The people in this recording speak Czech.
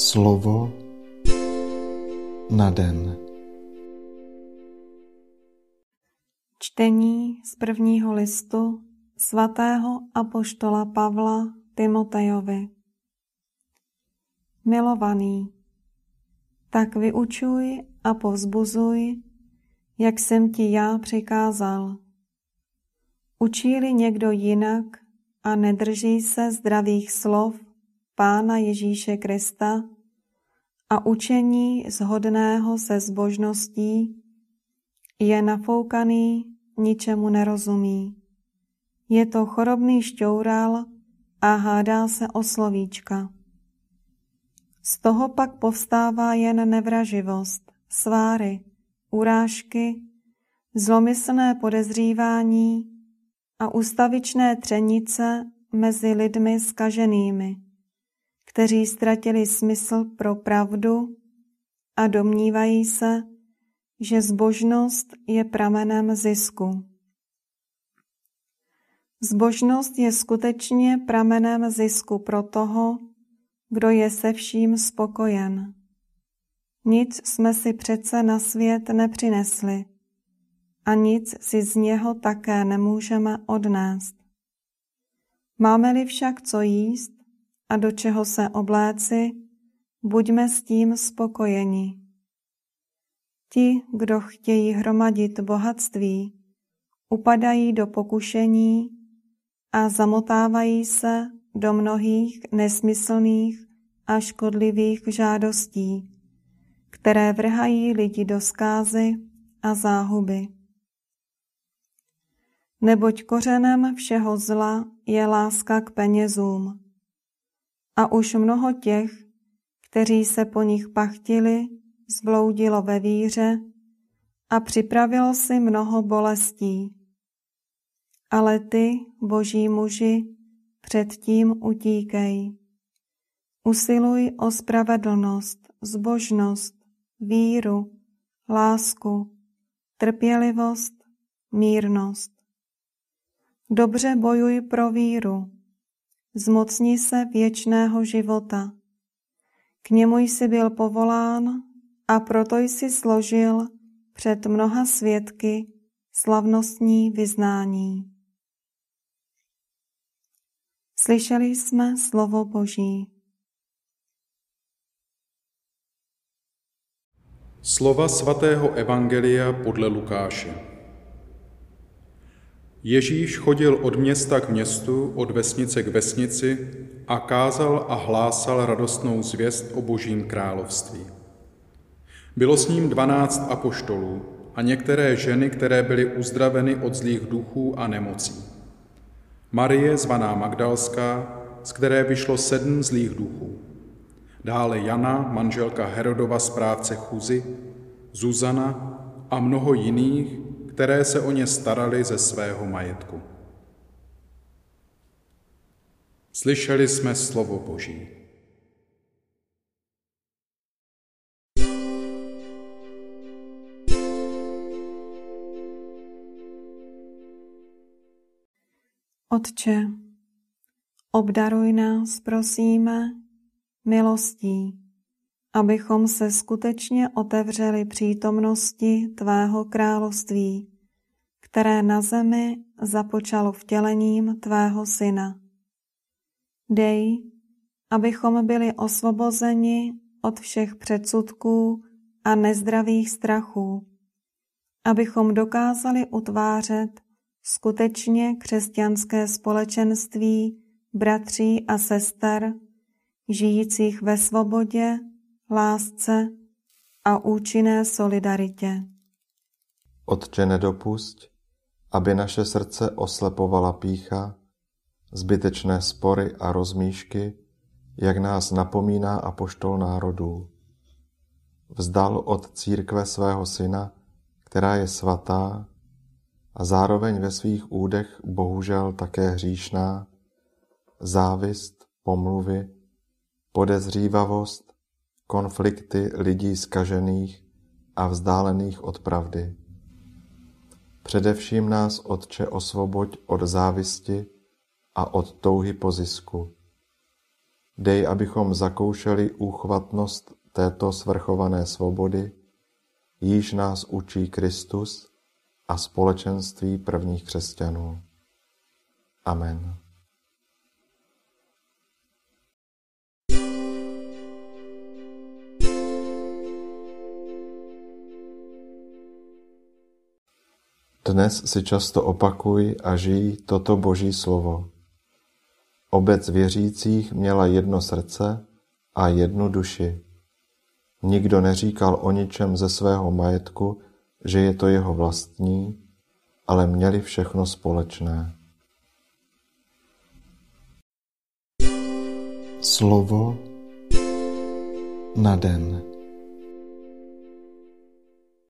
Slovo na den. Čtení z prvního listu svatého apoštola Pavla Timotejovi. Milovaný, tak vyučuj a povzbuzuj, jak jsem ti já přikázal. Učí-li někdo jinak a nedrží se zdravých slov Pána Ježíše Krista a učení zhodného se zbožností, je nafoukaný, ničemu nerozumí. Je to chorobný šťoural a hádá se o slovíčka. Z toho pak povstává jen nevraživost, sváry, urážky, zlomyslné podezřívání a ustavičné třenice mezi lidmi skaženými, kteří ztratili smysl pro pravdu a domnívají se, že zbožnost je pramenem zisku. Zbožnost je skutečně pramenem zisku pro toho, kdo je se vším spokojen. Nic jsme si přece na svět nepřinesli a nic si z něho také nemůžeme odnést. Máme-li však co jíst a do čeho se obléci, buďme s tím spokojeni. Ti, kdo chtějí hromadit bohatství, upadají do pokušení a zamotávají se do mnohých nesmyslných a škodlivých žádostí, které vrhají lidi do skázy a záhuby. Neboť kořenem všeho zla je láska k penězům. A už mnoho těch, kteří se po nich pachtili, zbloudilo ve víře a připravilo si mnoho bolestí. Ale ty, boží muži, předtím utíkej. Usiluj o spravedlnost, zbožnost, víru, lásku, trpělivost, mírnost. Dobře bojuj pro víru, zmocni se věčného života. K němu jsi byl povolán a proto jsi složil před mnoha svědky slavnostní vyznání. Slyšeli jsme slovo Boží. Slova svatého Evangelia podle Lukáše. Ježíš chodil od města k městu, od vesnice k vesnici a kázal a hlásal radostnou zvěst o Božím království. Bylo s ním dvanáct apoštolů a některé ženy, které byly uzdraveny od zlých duchů a nemocí. Marie, zvaná Magdalská, z které vyšlo sedm zlých duchů. Dále Jana, manželka Herodova správce Chuzy, Zuzana a mnoho jiných, které se o ně starali ze svého majetku. Slyšeli jsme slovo Boží. Otče, obdaruj nás, prosíme, milostí, abychom se skutečně otevřeli přítomnosti Tvého království, které na zemi započalo vtělením Tvého Syna. Dej, abychom byli osvobozeni od všech předsudků a nezdravých strachů, abychom dokázali utvářet skutečně křesťanské společenství bratří a sester, žijících ve svobodě, lásce a účinné solidaritě. Otče, nedopusť, aby naše srdce oslepovala pícha, zbytečné spory a rozmíšky, jak nás napomíná apoštol národů. Vzdal od církve svého syna, která je svatá a zároveň ve svých údech bohužel také hříšná, závist, pomluvy, podezřívavost, konflikty lidí skažených a vzdálených od pravdy. Především nás, Otče, osvoboď od závisti a od touhy po zisku. Dej, abychom zakoušeli úchvatnost této svrchované svobody, již nás učí Kristus a společenství prvních křesťanů. Amen. Dnes si často opakuj a žij toto Boží slovo. Obec věřících měla jedno srdce a jednu duši. Nikdo neříkal o ničem ze svého majetku, že je to jeho vlastní, ale měli všechno společné. Slovo na den.